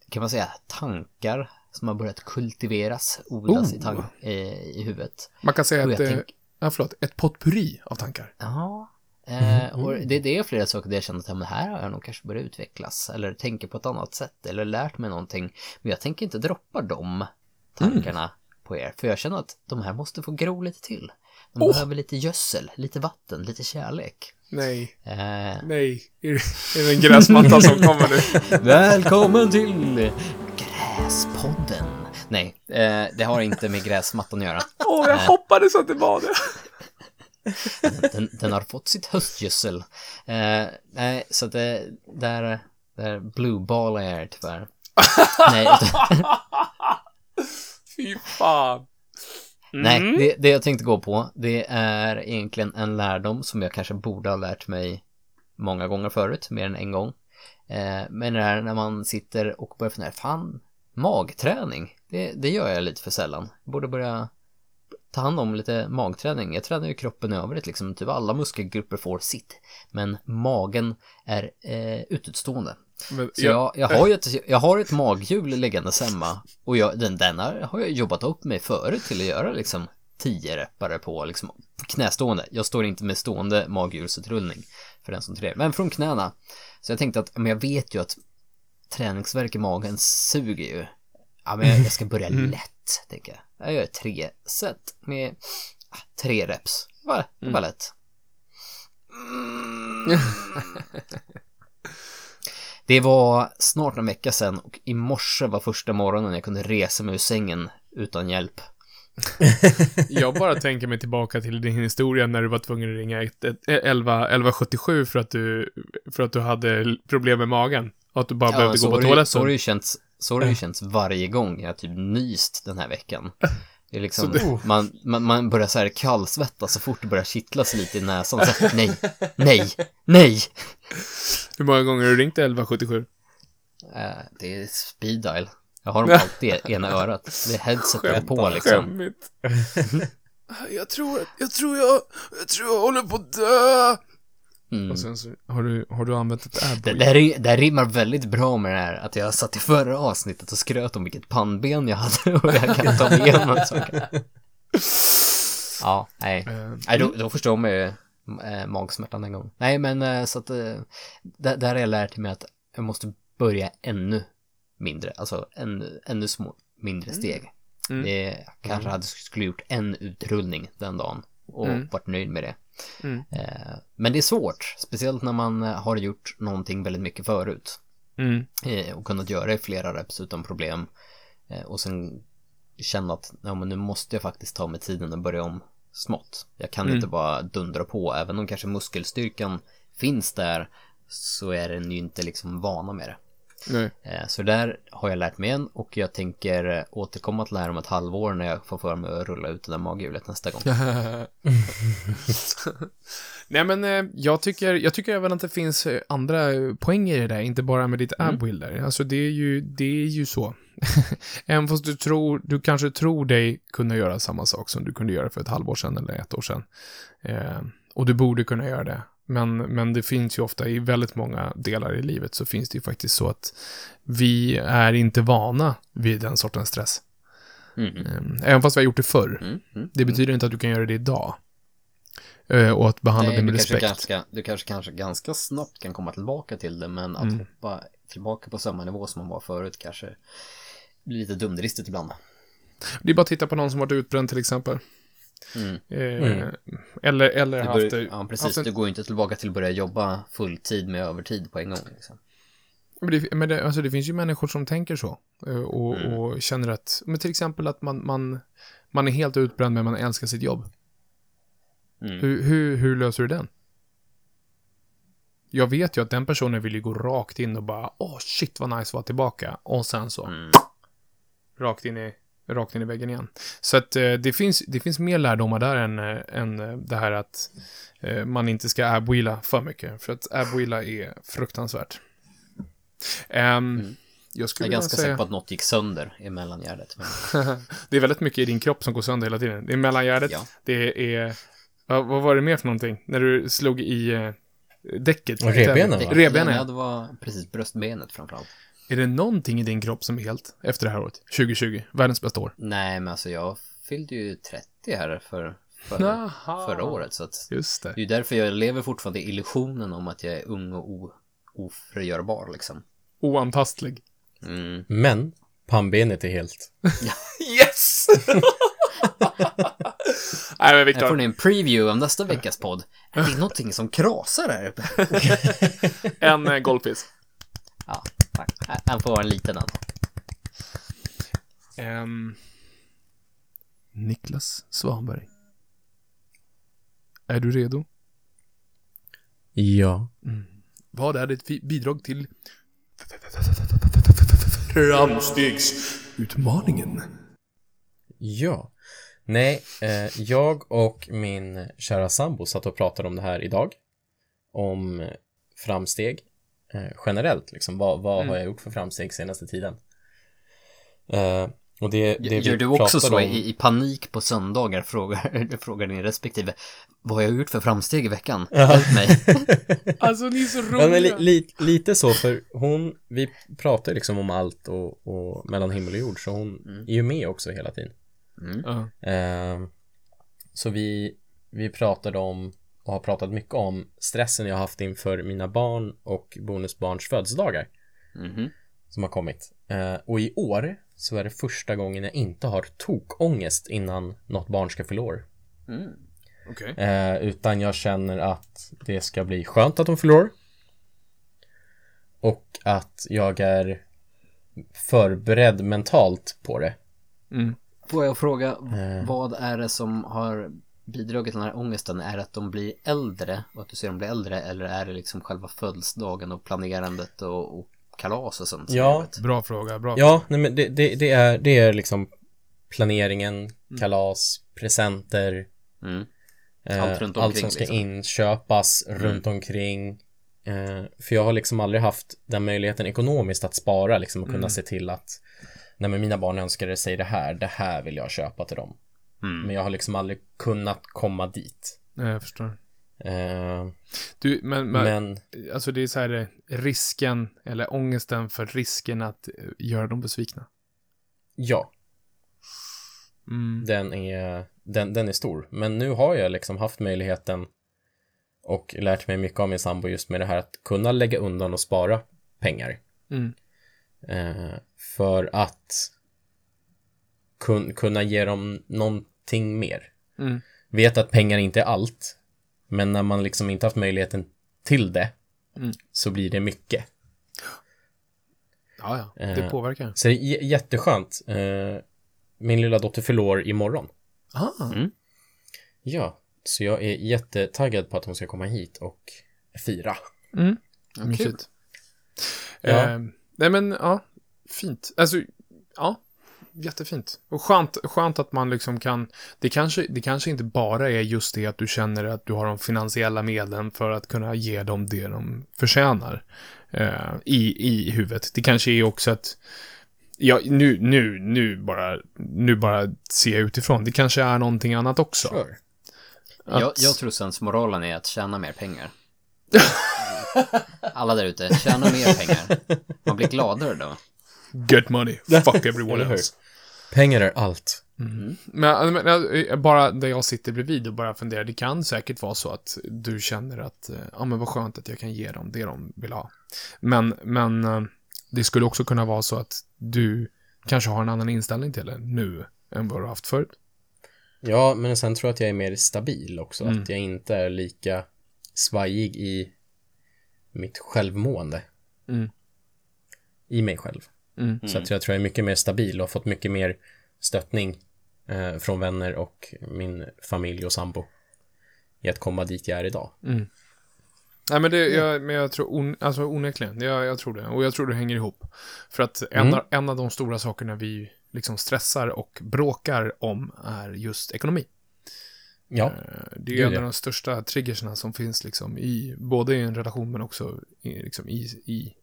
S1: kan man säga, tankar som har börjat kultiveras, odlas i,
S2: Oh.
S1: tank, eh, i huvudet.
S2: Man kan säga att, eh,
S1: tänk-
S2: ja, förlåt, ett potpurri av tankar.
S1: Ja, eh, och det, det är flera saker där jag känner att ja, men här har jag nog kanske börjat utvecklas eller tänker på ett annat sätt eller lärt mig någonting. Men jag tänker inte droppa de tankarna på er, för jag känner att de här måste få gro lite till. De
S2: Oh.
S1: behöver lite gödsel, lite vatten, lite kärlek.
S2: Nej,
S1: Eh,
S2: nej. Är det, är en gräsmatta som kommer nu?
S1: Välkommen till Gräspodden. Nej, eh, det har inte med gräsmattan att göra.
S2: Åh, jag hoppades att det var det.
S1: Den, den har fått sitt höstgödsel. Nej, så det, där, där blueballar jag er tyvärr. nej, utan,
S2: Fy fan.
S1: Nej
S2: Mm.
S1: det, det jag tänkte gå på, det är egentligen en lärdom som jag kanske borde ha lärt mig många gånger förut, mer än en gång. Eh, men det här när man sitter och börjar fundera, fan, magträning, det, det gör jag lite för sällan. Jag borde börja ta hand om lite magträning. Jag tränar ju kroppen i övrigt liksom, typ alla muskelgrupper får sitt. Men magen är eh, ututstående.
S2: Men,
S1: Så jag, jag, har ju ett, jag har ett maghjul liggandes hemma och jag, den, den har, jag jobbat upp mig förut till att göra liksom 10 repare på liksom knästående. Jag står inte med stående maghjulsutrullning för den som tränar, men från knäna. Så jag tänkte att, men jag vet ju att träningsvärk i magen suger ju. Ja, men jag, jag ska börja lätt, tänker jag. Jag gör tre set med ah, tre reps. Var, det var lätt. Det var snart en vecka sedan och i morse var första morgonen jag kunde resa mig ur sängen utan hjälp.
S2: Jag bara tänker mig tillbaka till din historia när du var tvungen att ringa ett- ett- 11, 1177 för att du, för att du hade problem med magen. Och att du bara behövde
S1: så
S2: gå på
S1: ju- Så har det
S2: toaletten.
S1: ju känts, så har det ju känts varje gång jag typ nyst den här veckan. Det är liksom, man, man, man börjar så här kallsvettas så fort det börjar kittlas lite i näsan. Så, här, nej, nej, nej.
S2: Hur många gånger har du ringt 1177?
S1: Eh, det är speed dial. Jag har dem alltid i ena örat. Det är headsetet på liksom.
S2: Jag tror, jag tror jag, jag tror jag håller på att dö.
S1: Mm.
S2: Och sen så har du, har du använt ett
S1: Det,
S2: adboy.
S1: det, här, är- det här rimmar väldigt bra med det här att jag satt i förra avsnittet och skröt om vilket pannben jag hade och jag kan ta mig igenom saker. Ja, nej.
S2: Eh,
S1: Nej, då, då förstår man ju äh, magsmärtan en gång. Nej, men eh, så att äh, där, där har jag lärt mig att jag måste börja ännu mindre, alltså ännu, ännu små, mindre steg.
S2: Mm.
S1: Det, kanske hade skulle gjort en utrullning den dagen och
S2: Mm.
S1: varit nöjd med det.
S2: Mm.
S1: Eh, men det är svårt, speciellt när man eh, har gjort någonting väldigt mycket förut
S2: Mm.
S1: eh, och kunnat göra det i flera reps utan problem och sen känna att ja, men nu måste jag faktiskt ta mig tiden och börja om smått. Jag kan
S2: Mm.
S1: inte bara dundra på, även om kanske muskelstyrkan finns där så är den ju inte liksom vana med det.
S2: Nej.
S1: Eh, Så där har jag lärt mig igen och jag tänker eh, återkomma till det här om ett halvår när jag får för mig att rulla ut det där maghjulet nästa gång.
S2: Nej men eh, jag tycker, jag tycker även att det finns andra poänger i det där, inte bara med ditt
S1: Mm.
S2: abwill där. Alltså det är ju, det är ju så. även fast du tror, du kanske tror dig kunna göra samma sak som du kunde göra för ett halvår sedan eller ett år sedan. Eh, och du borde kunna göra det. Men, men det finns ju ofta i väldigt många delar i livet så finns det ju faktiskt så att vi är inte vana vid den sortens stress.
S1: Mm.
S2: Även fast vi har gjort det förr.
S1: Mm. Mm.
S2: Det betyder inte att du kan göra det idag. Eh, Och att behandla
S1: Nej,
S2: det med
S1: du,
S2: respekt.
S1: ganska, du kanske, kanske ganska snabbt kan komma tillbaka till det men att
S2: Mm.
S1: hoppa tillbaka på samma nivå som man var förut kanske blir lite dumdristigt ibland.
S2: Det är bara att titta på någon som varit utbränd till exempel.
S1: Mm.
S2: Eh,
S3: Mm.
S2: Eller, eller
S1: Du
S2: haft...
S1: bör, ja, precis.
S2: haft en-
S1: Du går ju inte tillbaka till att börja jobba fulltid med övertid på en gång. Liksom.
S2: Men, det, men det, alltså det finns ju människor som tänker så. eh, Och,
S1: Mm.
S2: och känner att, men till exempel att man, man, man är helt utbränd men man älskar sitt jobb.
S1: Mm.
S2: Hur, hur, hur löser du den? Jag vet ju att den personen vill ju gå rakt in och bara, åh shit vad nice att vara tillbaka. Och sen så,
S1: Mm.
S2: rakt in i, rakt in i väggen igen. Så att eh, det, finns, det finns mer lärdomar där än, eh, än eh, det här att eh, man inte ska abwheela för mycket. För att abwheela är fruktansvärt. Ehm,
S1: Mm.
S2: Jag
S1: Jag
S2: skulle
S1: är ganska
S2: säga...
S1: säker på att något gick sönder i mellangärdet. Men,
S2: det är väldigt mycket i din kropp som går sönder hela tiden. Det är mellangärdet,
S1: ja.
S2: det är... Ja, vad var det mer för någonting? När du slog i eh, däcket?
S3: Revbenen, va?
S1: Det-
S2: Revbenen,
S1: ja. det var precis bröstbenet framförallt.
S2: Är det någonting i din kropp som är helt efter det här året? 2020, världens bästa år.
S1: Nej, men alltså jag fyllde ju 30 här för, för, förra året. Så att
S2: Just det.
S1: det är ju därför jag lever fortfarande i illusionen om att jag är ung och o, oförgörbar liksom.
S2: Oantastlig.
S1: Mm.
S3: Men pannbenet är helt...
S2: Yes! Nej men
S1: Här får ni en preview av nästa veckas podd. Är det någonting som krasar här uppe?
S2: en eh, golfis.
S1: Ja, tack. Han får vara en liten alltså.
S2: Ehm, Niklas Svanberg. Är du redo?
S3: Ja.
S2: Vad är ditt bidrag till framstegsutmaningen?
S3: Ja. Nej, eh, jag och min kära sambo satt och pratade om det här idag. Om framsteg generellt, liksom. Vad, vad
S2: Mm.
S3: har jag gjort för framsteg senaste tiden? Eh, och det, det
S1: Gör du också så
S3: om-
S1: i, i panik på söndagar frågar, frågar din respektive Vad har jag gjort för framsteg i veckan? Hjälp mig.
S2: Alltså ni är så roliga.
S3: Ja, men li, li, lite så, för hon, vi pratar liksom om allt och, och mellan himmel och jord, så hon
S1: Mm.
S3: är ju med också hela tiden.
S1: Mm.
S2: Ja.
S3: Eh, så vi, vi pratade om, och har pratat mycket om, stressen jag har haft inför mina barn och bonusbarns födelsedagar
S1: Mhm.
S3: som har kommit. Eh, och i år så är det första gången jag inte har tokångest innan något barn ska fylla år.
S1: Mm.
S2: Okej.
S3: Eh, utan jag känner att det ska bli skönt att de förlorar. Och att jag är förberedd mentalt på det.
S2: Mm.
S1: Får jag fråga,
S3: Eh.
S1: vad är det som har bidragit till den här ångesten? Är att de blir äldre och att du ser dem bli äldre eller är det liksom själva födelsedagen och planerandet och, och kalas och sånt?
S3: Ja.
S2: Bra fråga, bra
S3: Ja, nej men det, det, det, är, det är liksom planeringen, kalas, presenter,
S1: Mm.
S3: eh,
S1: Allt runt
S3: allt
S1: omkring,
S3: som ska
S1: liksom.
S3: inköpas runt omkring. Eh, för jag har liksom aldrig haft den möjligheten ekonomiskt att spara liksom och kunna se till att Nej men mina barn önskade sig det här, det här vill jag köpa till dem.
S1: Mm.
S3: Men jag har liksom aldrig kunnat komma dit.
S2: Ja, Jag förstår.
S3: Eh,
S2: Du, men, men,
S3: men
S2: alltså det är så här risken, eller ångesten för risken att eh, göra dem besvikna.
S3: ja,
S2: Mm.
S3: den är, den, den är stor. Men nu har jag liksom haft möjligheten och lärt mig mycket av min sambo just med det här att kunna lägga undan och spara pengar.
S2: Mm.
S3: Eh, för att kun, kunna ge dem någonting mer.
S2: Mm.
S3: Vet att pengar inte är allt, men när man liksom inte haft möjligheten till det
S2: Mm.
S3: så blir det mycket.
S2: Ja, ja.
S3: Eh.
S2: Det påverkar.
S3: Så det är j- jätteskönt. Eh, min lilla dotter förlorar imorgon.
S2: Ah.
S1: Mm.
S3: Ja, så jag är jättetaggad på att hon ska komma hit och fira.
S2: Mm.
S1: Ja,
S2: Mysigt.
S3: Ja.
S2: Eh, nej men, ja. Fint. Alltså, ja. Jättefint. Och skönt, skönt att man liksom kan, det kanske, det kanske inte bara är just det att du känner att du har de finansiella medlen för att kunna ge dem det de förtjänar eh, i, i huvudet. Det kanske är också att, ja, nu, nu, nu bara, nu bara ser jag utifrån. Det kanske är någonting annat också.
S3: Sure.
S1: Jag,
S2: Att-
S1: jag tror sensmoralen är att tjäna mer pengar. Alla där ute, tjäna mer pengar. Man blir gladare då.
S2: Get money, fuck everyone else.
S3: Pengar är allt.
S2: Men, men eh, bara där jag sitter bredvid och bara funderar, det kan säkert vara så att du känner att, eh, ja men vad skönt att jag kan ge dem det de vill ha. Men, men eh, det skulle också kunna vara så att du kanske har en annan inställning till det nu än vad du har haft förut.
S3: Ja, men sen tror jag att jag är mer stabil också.
S2: Mm.
S3: Att jag inte är lika svajig i mitt självmående.
S2: Mm.
S3: I mig själv.
S2: Mm.
S3: Så att jag tror jag är mycket mer stabil och har fått mycket mer stöttning eh, från vänner och min familj och sambo i att komma dit jag är idag.
S2: Nej men, det, jag, men jag tror, on, alltså onekligen, jag, jag tror det. Och jag tror det hänger ihop. För att en,
S3: Mm.
S2: av, en av de stora sakerna vi liksom stressar och bråkar om är just ekonomi.
S3: Ja,
S2: Eh, Det är en av de största triggersna som finns liksom i, både i en relation men också i, liksom i, i,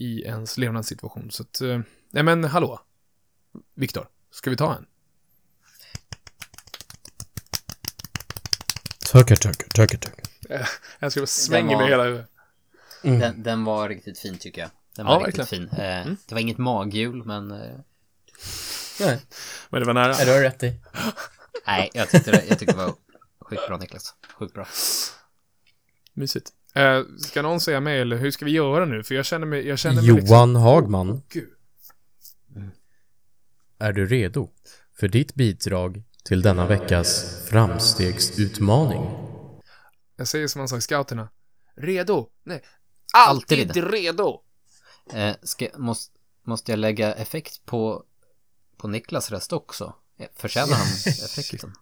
S2: i ens levnadssituation. Så att, eh, nej men hallå, Viktor, ska vi ta en?
S3: tackar, tackar, tackar, tackar.
S2: Jag ska svänga med hela huvudet.
S1: Den, den var riktigt fin tycker jag. Den
S2: Ja,
S1: var riktigt fin. Eh, Det var inget maghjul, men... Eh,
S3: Nej,
S2: Men det var nära.
S3: är du har rätt i.
S1: nej, jag tyckte det, jag tyckte det var sjukt bra Niklas. Sjukt bra.
S2: Mysigt. Eh, ska någon säga mig eller hur ska vi göra nu? För jag känner mig, jag känner mig liksom...
S3: Johan Hagman,
S2: Gud.
S3: är du redo för ditt bidrag till denna veckas framstegsutmaning?
S2: Jag säger som man sa i scouterna. Redo? Nej.
S1: Alltid.
S2: Alltid redo!
S1: Eh, ska, måste, måste jag lägga effekt på, på Niklas röst också? Eh, Förtjänar han effekten?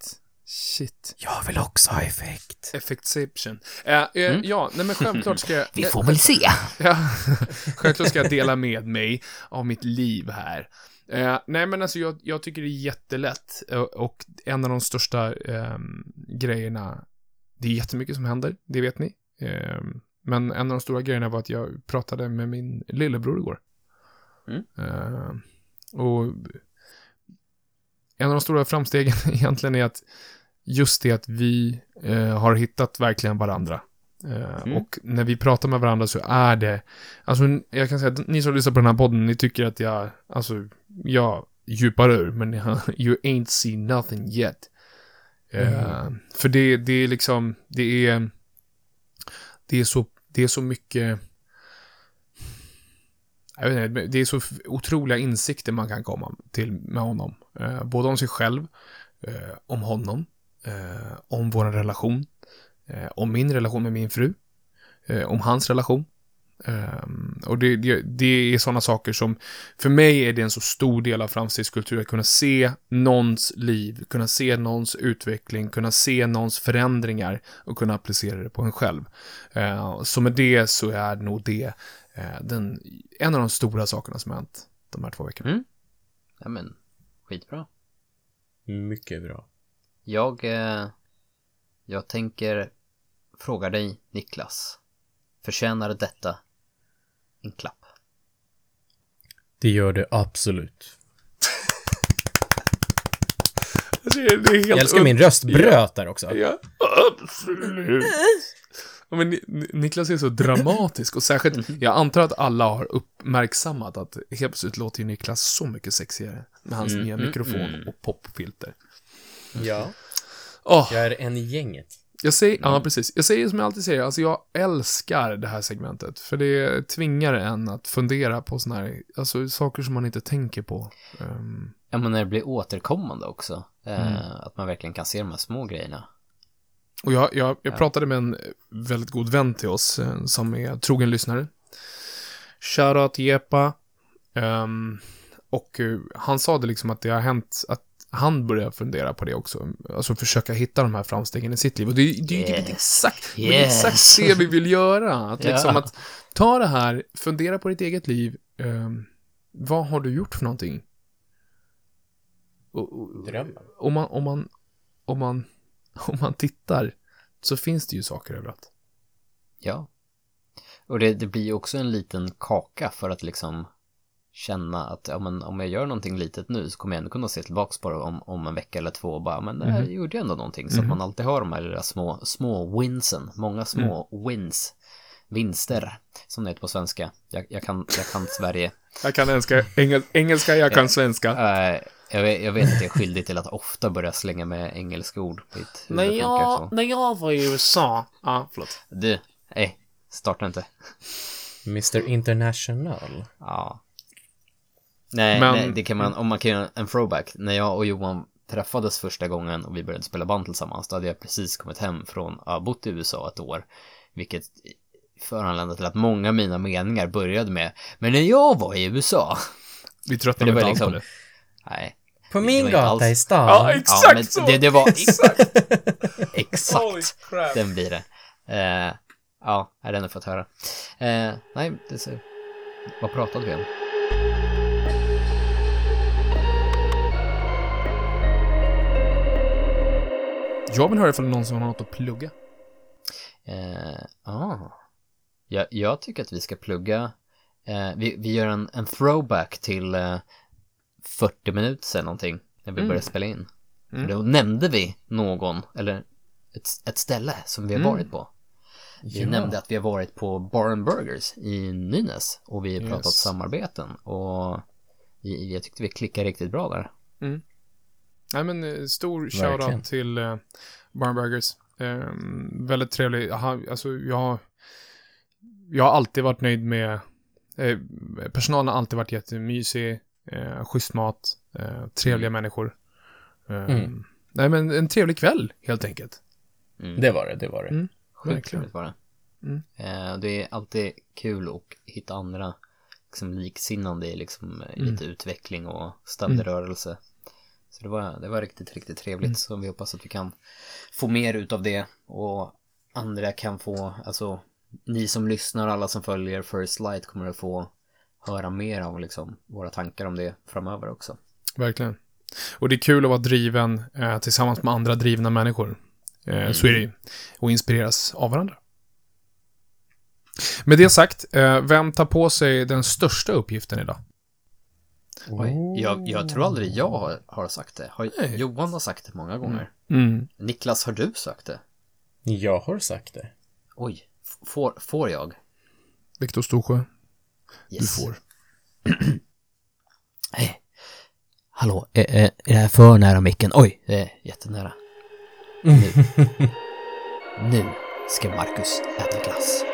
S2: Shit.
S3: Jag vill också ha effekt.
S2: Effectception. Eh, eh, Ja, nej men självklart ska jag...
S1: Vi får väl se.
S2: Ja, självklart ska jag dela med mig av mitt liv här. Eh, nej, men alltså jag, jag tycker det är jättelätt eh, och en av de största eh, grejerna, det är jättemycket som händer, det vet ni. Eh, men en av de stora grejerna var att jag pratade med min lillebror igår.
S1: Mm.
S2: Eh, och en av de stora framstegen egentligen är att just det att vi eh, har hittat verkligen varandra. Eh,
S1: Mm.
S2: Och när vi pratar med varandra så är det, alltså jag kan säga att ni som lyssnar på den här podden, ni tycker att jag, alltså, jag djupar ur, men you ain't seen nothing yet. Eh, för det, det är liksom, det är, det är så, det är så mycket, jag vet inte, det är så otroliga insikter man kan komma till med honom. Eh, både om sig själv, eh, om honom, eh, om vår relation, eh, om min relation med min fru, eh, om hans relation. Um, och det, det, det är sådana saker som, för mig är det en så stor del av framstegskultur, att kunna se någons liv, kunna se någons utveckling, kunna se någons förändringar och kunna applicera det på en själv. Uh, så med det så är nog det uh, den, en av de stora sakerna som har hänt de här två veckorna.
S1: Mm. Ja men, skitbra.
S3: Mycket bra.
S1: Jag, eh, jag tänker fråga dig Niklas. Förtjänar detta en klapp?
S3: Det gör det absolut.
S2: Det är, det är helt
S3: Jag älskar min röst bröt där också.
S2: Ja, absolut. Ja, men Ni- Ni- Niklas är så dramatisk och särskilt, jag antar att alla har uppmärksammat att helt plötsligt låter ju Niklas så mycket sexigare med hans
S1: Mm,
S2: nya
S1: mm,
S2: mikrofon
S1: mm.
S2: och popfilter.
S3: Ja.
S2: Åh,
S3: Jag är en i gänget.
S2: jag säger,
S1: Mm.
S2: ja precis, jag säger som jag alltid säger, alltså jag älskar det här segmentet, för det tvingar en att fundera på såna här, alltså saker som man inte tänker på. Ehm,
S1: Ja men när det blir återkommande också. Eh,
S2: Mm.
S1: Att man verkligen kan se de här små grejerna.
S2: Och jag, jag, jag
S1: Ja.
S2: pratade med en väldigt god vän till oss eh, som är trogen lyssnare. Shoutout Jepa. Ehm, och eh, han sa det liksom att det har hänt att han börjar fundera på det också. Alltså försöka hitta de här framstegen i sitt liv. Och det, är ju
S1: Yes.
S2: exakt, men det exakt det vi vill göra. Att liksom
S1: Ja.
S2: att ta det här, fundera på ditt eget liv. Ehm, vad har du gjort för någonting? Och, och,
S3: Drömmen.
S2: om man, om man, om man, om man tittar så finns det ju saker överallt.
S1: Ja. Och det, det blir ju också en liten kaka för att liksom känna att ja, men, om jag gör någonting litet nu så kommer jag ändå kunna se tillbaks på det om, om en vecka eller två och bara men det här
S2: Mhm.
S1: gjorde jag ändå någonting så att man alltid har de här lilla små, små winsen, många små wins, vinster som det heter på svenska. Jag, jag, kan, jag kan Sverige.
S2: Jag kan engelska, engel, engelska jag kan svenska.
S1: Eh, jag, vet, jag vet att jag är skyldig till att ofta börja slänga med engelska ord
S2: När jag, när jag var i USA, ja, förlåt.
S1: Du, nej, starta inte.
S3: Mr International.
S1: Ja. Nej,
S2: Men-
S1: nej, det kan man, om man kan göra en throwback. När jag och Johan träffades första gången och vi började spela band tillsammans, då hade jag precis kommit hem från, ja, bott i USA ett år. Vilket föranledde till att många av mina meningar började med, men när jag var i USA.
S2: Vi tröttnar
S1: Det
S2: inte alls på
S1: liksom-
S2: det.
S1: Nej.
S3: På
S1: Det
S3: min gata
S1: alls-
S3: i stan.
S2: Ja,
S1: Ja,
S2: exakt
S1: men
S2: så!
S1: det, det var
S2: Exakt!
S1: Exakt. Den blir det. Eh, ja, den har jag fått höra. Eh, nej, det ser... Vad pratade vi om?
S2: Jag vill höra ifall någon som har något att plugga.
S1: Eh, ah. jag, jag tycker att vi ska plugga. Eh, vi, vi gör en, en throwback till eh, 40 minuter sedan någonting. När vi
S2: Mm.
S1: började spela in.
S2: Mm.
S1: För då nämnde vi någon, eller ett, ett ställe som vi har
S2: Mm.
S1: varit på. Vi
S3: Ja.
S1: nämnde att vi har varit på Bar and Burgers i Nynäs. Och vi har pratat
S2: Yes.
S1: samarbeten. Och vi, jag tyckte vi klickade riktigt bra där.
S2: Nej men eh, stor shoutout till uh, Barnburgers. Um, väldigt trevlig. Aha, alltså jag, jag har alltid varit nöjd med, eh, personalen har alltid varit jättemysig, eh, schysst mat, eh, trevliga människor. Um,
S3: Mm.
S2: Nej men en trevlig kväll helt enkelt.
S1: Mm.
S3: Det var det, det var det.
S2: Mm.
S1: Sjukt trevligt var det.
S2: Mm.
S1: Eh, det är alltid kul att hitta andra liksom, liksinnande i liksom, eh,
S2: Mm.
S1: lite utveckling och ständig rörelse. Så det var, det var riktigt, riktigt trevligt.
S2: Mm.
S1: Så vi hoppas att vi kan få mer utav det och andra kan få, alltså ni som lyssnar, alla som följer First Light kommer att få höra mer om liksom, våra tankar om det framöver också.
S2: Verkligen. Och det är kul att vara driven eh, tillsammans med andra drivna människor. Eh, Så är det ju. Och inspireras av varandra. Med det sagt, eh, vem tar på sig den största uppgiften idag?
S1: Oj, jag, jag tror aldrig jag har, har sagt det. Har. Johan har sagt det många gånger.
S2: Mm.
S1: Niklas, har du sagt det?
S3: Jag har sagt det.
S1: Oj, får, får jag?
S2: Viktor Storsjö,
S1: Yes.
S2: du får.
S1: Hej. Hallå, är, är, är det här för nära micken? Oj, det är jättenära. Nu. nu ska Marcus äta glass.